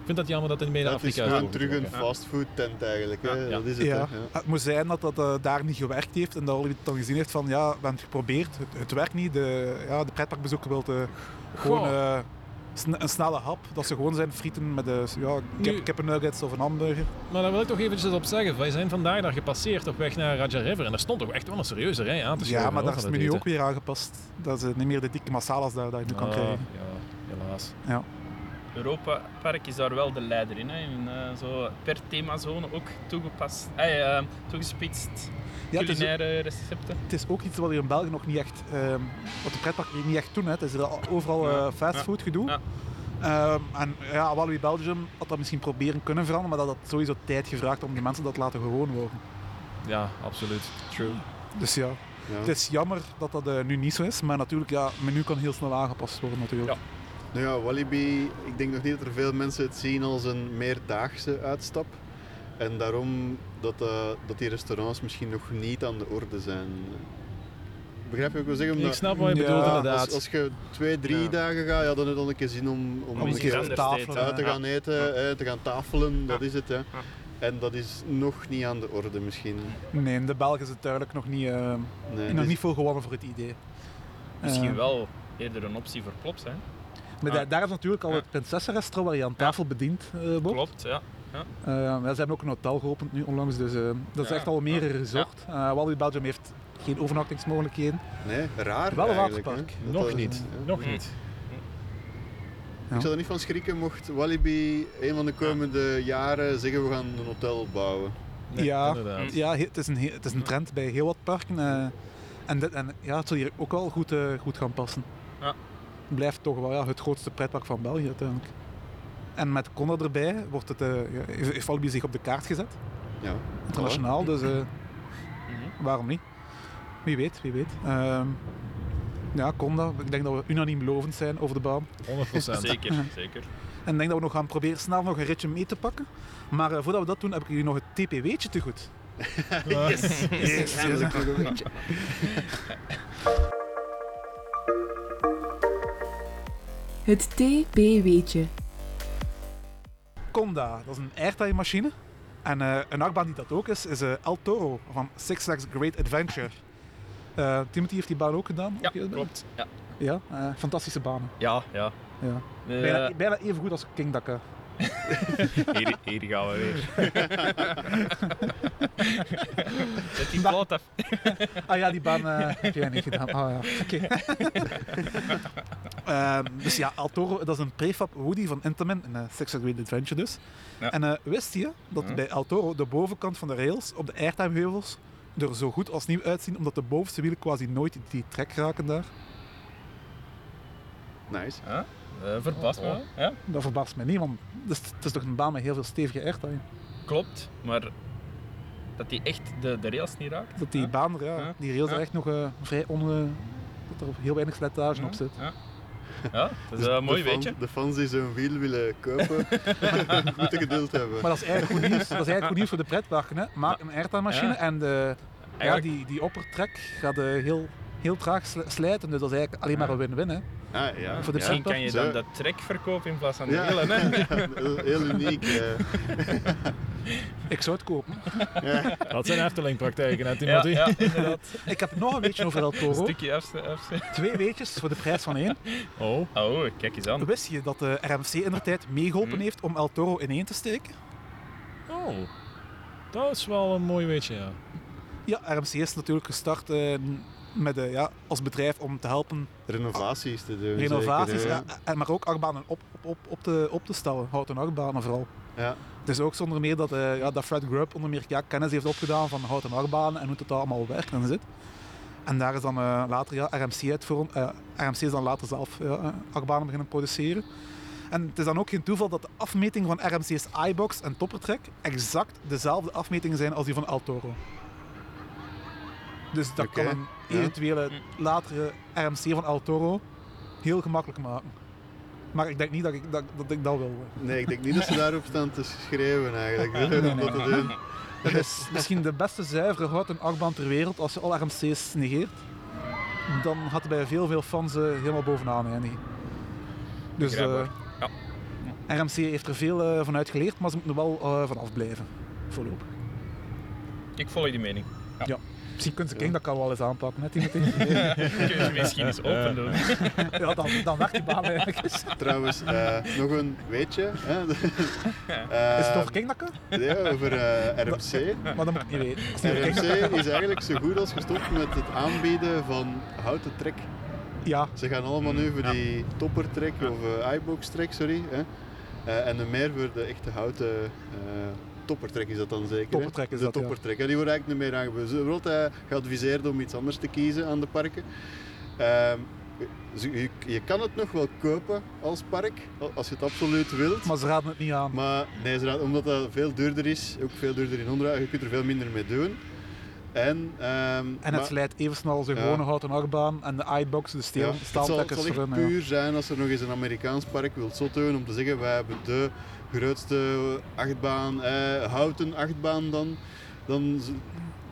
Ik vind dat jammer dat het in het is gewoon is terug een fastfood tent eigenlijk. Hè. Ja, ja. Dat is het. Ja. Het moet zijn dat dat daar niet gewerkt heeft en dat Olivier dan gezien heeft van ja, we hebben het geprobeerd, het, het werkt niet. De, ja, de pretparkbezoeker wil gewoon eh, een snelle hap, dat ze gewoon zijn frieten met de ja, kip, Nu- kippennuggets of een hamburger. Maar daar wil ik toch eventjes op zeggen. Wij zijn vandaag daar gepasseerd op weg naar Raja River. En er stond toch echt wel een serieuze rij aan te Ja, schuiven, maar hoor, daar is het menu ook weer aangepast. Dat is niet meer de dikke masalas daar dat je nu kan Ah, krijgen. Ja, helaas. Europa Park is daar wel de leider in. Hè. In, eh, zo per themazone ook toegepast, eh, eh, toegespitst Ja, het, is, culinaire recepten. het is ook iets wat hier in België nog niet echt, ehm, wat de pretparken hier niet echt doen. Hè. Het is er al- overal Ja. fastfood gedoe. Ja. Ehm, en ja, Walibi Belgium had dat misschien proberen kunnen veranderen, maar dat had sowieso tijd gevraagd om de mensen dat te laten gewoon worden. Ja, absoluut. True. Dus ja, Ja. het is jammer dat dat nu niet zo is, maar natuurlijk, ja, het menu kan heel snel aangepast worden natuurlijk. Ja. Nou ja, Walibi, ik denk nog niet dat er veel mensen het zien als een meerdaagse uitstap. En daarom dat, eh, dat die restaurants misschien nog niet aan de orde zijn. Begrijp je wat ik wil zeggen? Ik Omdat snap wat je Ja, bedoelt, als- inderdaad. als, als je twee, drie Ja. dagen gaat, ja, dan heb je dan een keer zin om, om Om een keer keer op anders tafel te eten, uit te Ja. gaan eten, hè, te gaan tafelen, dat is het. Hè. Ja. En dat is nog niet aan de orde misschien. Nee, de Belgen is het duidelijk nog niet, eh, Nee, nog dus- niet veel gewonnen voor het idee. Misschien Eh, wel eerder een optie voor Plops. Hè. Maar daar, daar is natuurlijk al Ja. het Prinsessenrestaurant waar je aan tafel bediend eh. Klopt, ja. Eh, ja, ze hebben ook een hotel geopend nu onlangs, dus eh, dat is Ja. echt al meer een resort. Eh Walibi Belgium heeft geen overnachtingsmogelijkheden. Nee, raar Wel een waterpark. Nog niet. ja. Nog Mm. niet. Ja. Ik zou er niet van schrikken mocht Walibi een van de komende jaren zeggen we gaan een hotel bouwen. Nee, Ja. inderdaad. Ja, he- het is een, he- het is een trend bij heel wat parken. eh, en, dit, en ja, het zal hier ook wel goed, goed gaan passen. Ja. Het blijft toch wel ja, het grootste pretpark van België uiteindelijk. En met Conda erbij wordt het, eh, ja, heeft zich op de kaart gezet, Ja. internationaal. Dus eh, Mhm. waarom niet? Wie weet, wie weet. Ehm, ja, Conda, ik denk dat we unaniem lovend zijn over de baan. 100%. Zeker, zeker. En ik denk dat we nog gaan proberen snel nog een ritje mee te pakken. Maar eh, voordat we dat doen, heb ik jullie nog het TPW'tje te goed. Yes. Yes. Het TP-weetje. Conda, dat is een airtime machine. En eh, een achtbaan die dat ook is, is eh, El Toro van Six Flags Great Adventure. Eh, Timothy heeft die baan ook gedaan. Ja, klopt. Ja, Ja, eh, fantastische banen. ja. ja. Ja. Bijna, bijna even goed als King Dakar. Hier, hier gaan we weer. Zet die plaat af. Ah ja, die baan eh, heb jij niet gedaan. Ah ja, oké. Ehm, dus ja, El Toro, dat is een prefab Woody van Intamin in uh, Six Flags Great Adventure dus. Ja. En eh, wist je dat Ja. bij El Toro de bovenkant van de rails op de airtime heuvels er zo goed als nieuw uitzien, omdat de bovenste wielen quasi nooit die trek raken daar? Nice. Ja, eh, verbaast me. Oh, wel. Ja, Dat verbaast mij niet, want het is, het is toch een baan met heel veel stevige airtime. klopt. Maar dat die echt de, de rails niet raakt. Dat die Ja. baan, er, ja, Ja. die rails er echt nog eh, vrij on... dat er heel weinig slijtage Ja. op zit. Ja. Ja, dat is een mooi fan- weetje. de fans die zo'n wiel willen kopen, moeten geduld hebben. Maar dat is eigenlijk goed nieuws. Dat is eigenlijk goed nieuws voor de pretparken. Hè. Maak een airtime-machine Ja. en de, ja, die, die oppertrek gaat eh, heel, heel traag sli- slijten. Dus dat is eigenlijk alleen maar een win-win. Ah, ja. Voor de Misschien kan je Zo. dan de trek verkopen in plaats van de wielen. Hè? heel, uniek. eh. Ik zou het kopen. ja. Dat zijn Efteling-praktijken, hè, Ja, Timothy? ja, inderdaad. Ik heb nog een weetje over El Een Toro. stukje Twee weetjes voor de prijs van één. Oh, Oh, kijk eens aan. Wist je dat de RMC in de tijd meegeholpen Hm. heeft om El Toro ineen te steken? oh. Dat is wel een mooi weetje, ja. Ja, RMC is natuurlijk gestart eh, met, eh, ja, als bedrijf om te helpen Renovaties te doen. renovaties, zeker, ja, en maar ook achtbanen op, op, op, op, te, op te stellen. Houten achtbanen vooral. ja. Het is ook zonder meer dat, eh, ja, dat Fred Grubb onder meer ja, kennis heeft opgedaan van houten achtbanen en hoe het allemaal werkt en zit. En daar is dan eh, later ja, RMC uit voor, RMC is dan later zelf ja, achtbanen beginnen produceren. En het is dan ook geen toeval dat de afmetingen van RMC's iBox en Toppertrek exact dezelfde afmetingen zijn als die van El Toro. Dus dat kan een ja. eventuele latere RMC van El Toro heel gemakkelijk maken. Maar ik denk niet dat ik dat, dat, ik dat wil. Nee, ik denk niet dat ze daarop staan te schreeuwen eigenlijk. nee, dat te doen. Dat is misschien de beste zuivere houten achtbaan ter wereld als je alle RMC's negeert. Dan gaat hij bij veel, veel fans eh, helemaal bovenaan eindigen. Dus eh, RMC heeft er veel eh, van uit geleerd, maar ze moeten er wel eh, van afblijven. Voorlopig. Ik volg die mening. Misschien kunt ze King dat kan wel eens aanpakken, hè, Timothy? Kun je misschien eens open doen. ja, dan, dan werkt die baan eigenlijk eens. Trouwens, eh, nog een weetje. Hè? Eh, Is het over King dat kan? Ja, over eh, RMC. Maar dat moet ik niet weten. Niet RMC is eigenlijk zo goed als gestopt met het aanbieden van houten trek. Ja, Ze gaan allemaal nu voor die toppertrek of eh iBox trek, sorry. Hè? Eh, en dan meer voor de echte houten eh, toppertrek is dat dan zeker. Toppertrek is de dat, ja. toppertrek. En die wordt eigenlijk niet meer aangeboden. Ze wordt eh, geadviseerd om iets anders te kiezen aan de parken. Ehm, je, je kan het nog wel kopen als park, als je het absoluut wilt. maar ze raden het niet aan. Maar nee, ze raden- omdat dat veel duurder is, ook veel duurder in onderhoud, je kunt er veel minder mee doen. En, ehm, En het maar- slijt even snel als een Ja. gewone houten achtbaan. En de iBox, de ja, steel, het zal, het zal ja. puur zijn als er nog eens een Amerikaans park wilt doen om te zeggen wij hebben de grootste achtbaan, eh, houten achtbaan dan, dan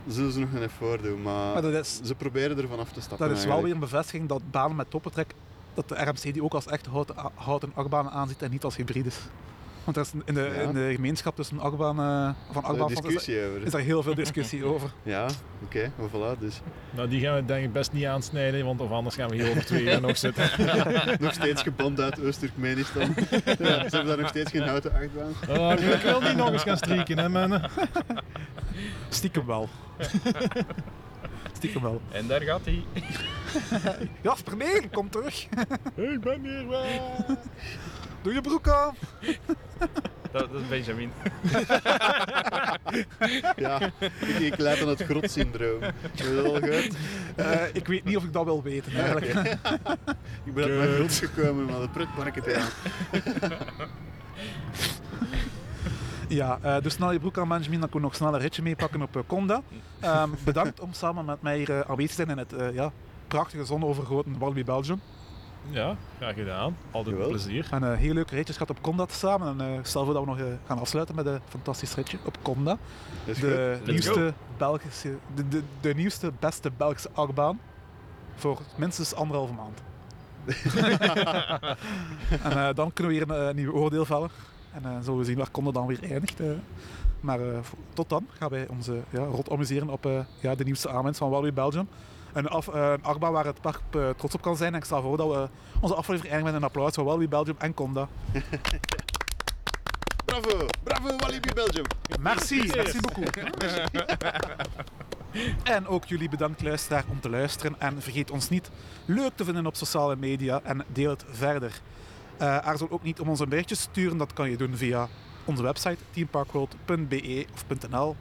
zullen ze nog een effort doen. Maar, Maar is, ze proberen er vanaf te stappen dat is wel weer een bevestiging dat banen met toppertrek, dat de RMC die ook als echt houten, houten achtbanen aanziet en niet als hybrides. Want er is in, de, Ja. in de gemeenschap tussen achtbaan, eh, van Er achtbaan is discussie over. is daar heel veel discussie over. Ja, oké, maar voilà, dus Nou, die gaan we denk ik best niet aansnijden, want of anders gaan we hier over twee uur nog zitten. nog steeds geband uit Oost-Turkmenistan. ja, ze hebben daar nog steeds geen houten achtbaan. Oh, ik wil niet nog eens gaan strieken, hè, mannen. Stiekem wel. Stiekem wel. En daar gaat hij. Jasper, nee, kom terug. Ik ben hier wel. Doe je broek aan. Dat, dat is Benjamin. Ja, ik, ik leid aan het grotsyndroom. Heb je dat al gehoord? Eh, ik weet niet of ik dat wil weten eigenlijk. Ik ben uit mijn grot gekomen, maar het pretpark het aan. Ja, eh dus snel je broek aan Benjamin, dan kun je nog snel een ritje meepakken op eh, Conda. Ehm, bedankt om samen met mij hier eh, aanwezig te zijn in het eh, ja, prachtige zonovergoten Walibi Belgium. Ja, graag gedaan. Altijd Jawel. plezier. En eh, heel leuke ritjes gehad op Conda samen. En eh, stel voor dat we nog eh, gaan afsluiten met een fantastisch ritje op Conda. De nieuwste, Belgische, de, de, de nieuwste, beste Belgische achtbaan. Voor minstens anderhalve maand. en eh, dan kunnen we weer een nieuw oordeel vellen. En eh, zullen we zien waar Conda dan weer eindigt. eh. Maar eh, tot dan gaan wij ons ja, rot amuseren op eh, ja, de nieuwste aanwinst van Walibi Belgium. Een, af, eh, een achtbaan waar het park eh, trots op kan zijn. En ik stel voor dat we onze aflevering eindigen met een applaus voor Walibi Belgium en Conda. Bravo, bravo Walibi Belgium. Merci, merci beaucoup. En ook jullie bedankt luisteraar om te luisteren. En vergeet ons niet leuk te vinden op sociale media en deel het verder. Eh aarzel ook niet om ons een berichtje te sturen. Dat kan je doen via onze website teamparkworld.be of .nl.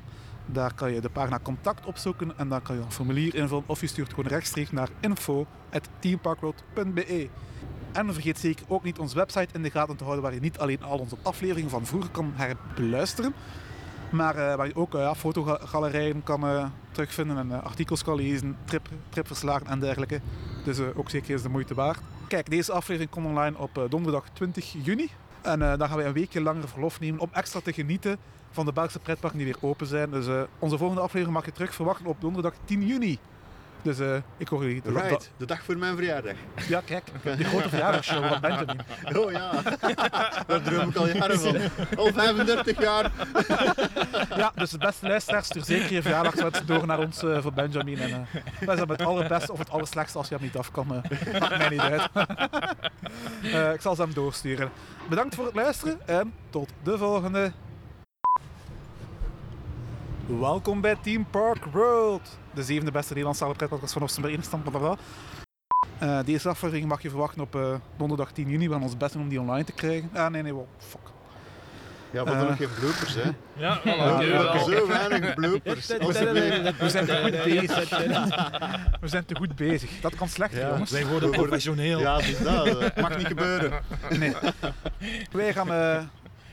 Daar kan je de pagina contact opzoeken en dan kan je een formulier invullen of je stuurt gewoon rechtstreeks naar info.teamparkworld.be. En vergeet zeker ook niet onze website in de gaten te houden waar je niet alleen al onze afleveringen van vroeger kan herbeluisteren, maar eh, waar je ook eh, ja, fotogalerijen kan eh, terugvinden en artikels kan lezen, trip, tripverslagen en dergelijke. Dus ook zeker eens de moeite waard. Kijk, deze aflevering komt online op donderdag 20 juni. En dan gaan we een weekje langer verlof nemen om extra te genieten van de Belgische pretparken die weer open zijn. Dus eh, onze volgende aflevering mag je terug verwachten op donderdag 10 juni. Dus eh, ik hoor jullie. Right, de dag voor mijn verjaardag. Ja, kijk, die grote verjaardagsshow van Benjamin. Oh ja, daar droom ik al jaren van. Al 35 jaar. Ja, dus de beste luisteraars, stuur zeker je verjaardagswens door naar ons eh, voor Benjamin. En, eh wij zijn het allerbeste of het allerslechtste als je hem niet af kan. maakt mij niet uit. Ik zal ze hem doorsturen. Bedankt voor het luisteren en tot de volgende. Welkom bij Team Park World, de zevende beste Nederlandse pretpark van Oostenberg Instand. blablabla. Eh deze aflevering mag je verwachten op eh, donderdag 10 juni. We gaan ons best doen om die online te krijgen. Ah, nee, nee, wow, fuck. Ja, we Eh. nog geen bloopers, hè. Ja, hebben zo weinig bloopers. We zijn te goed bezig. We zijn te goed bezig. Dat kan slecht, Ja. jongens. Wij worden professioneel. Ja, dat. Dat mag niet gebeuren. Nee. Wij gaan eh,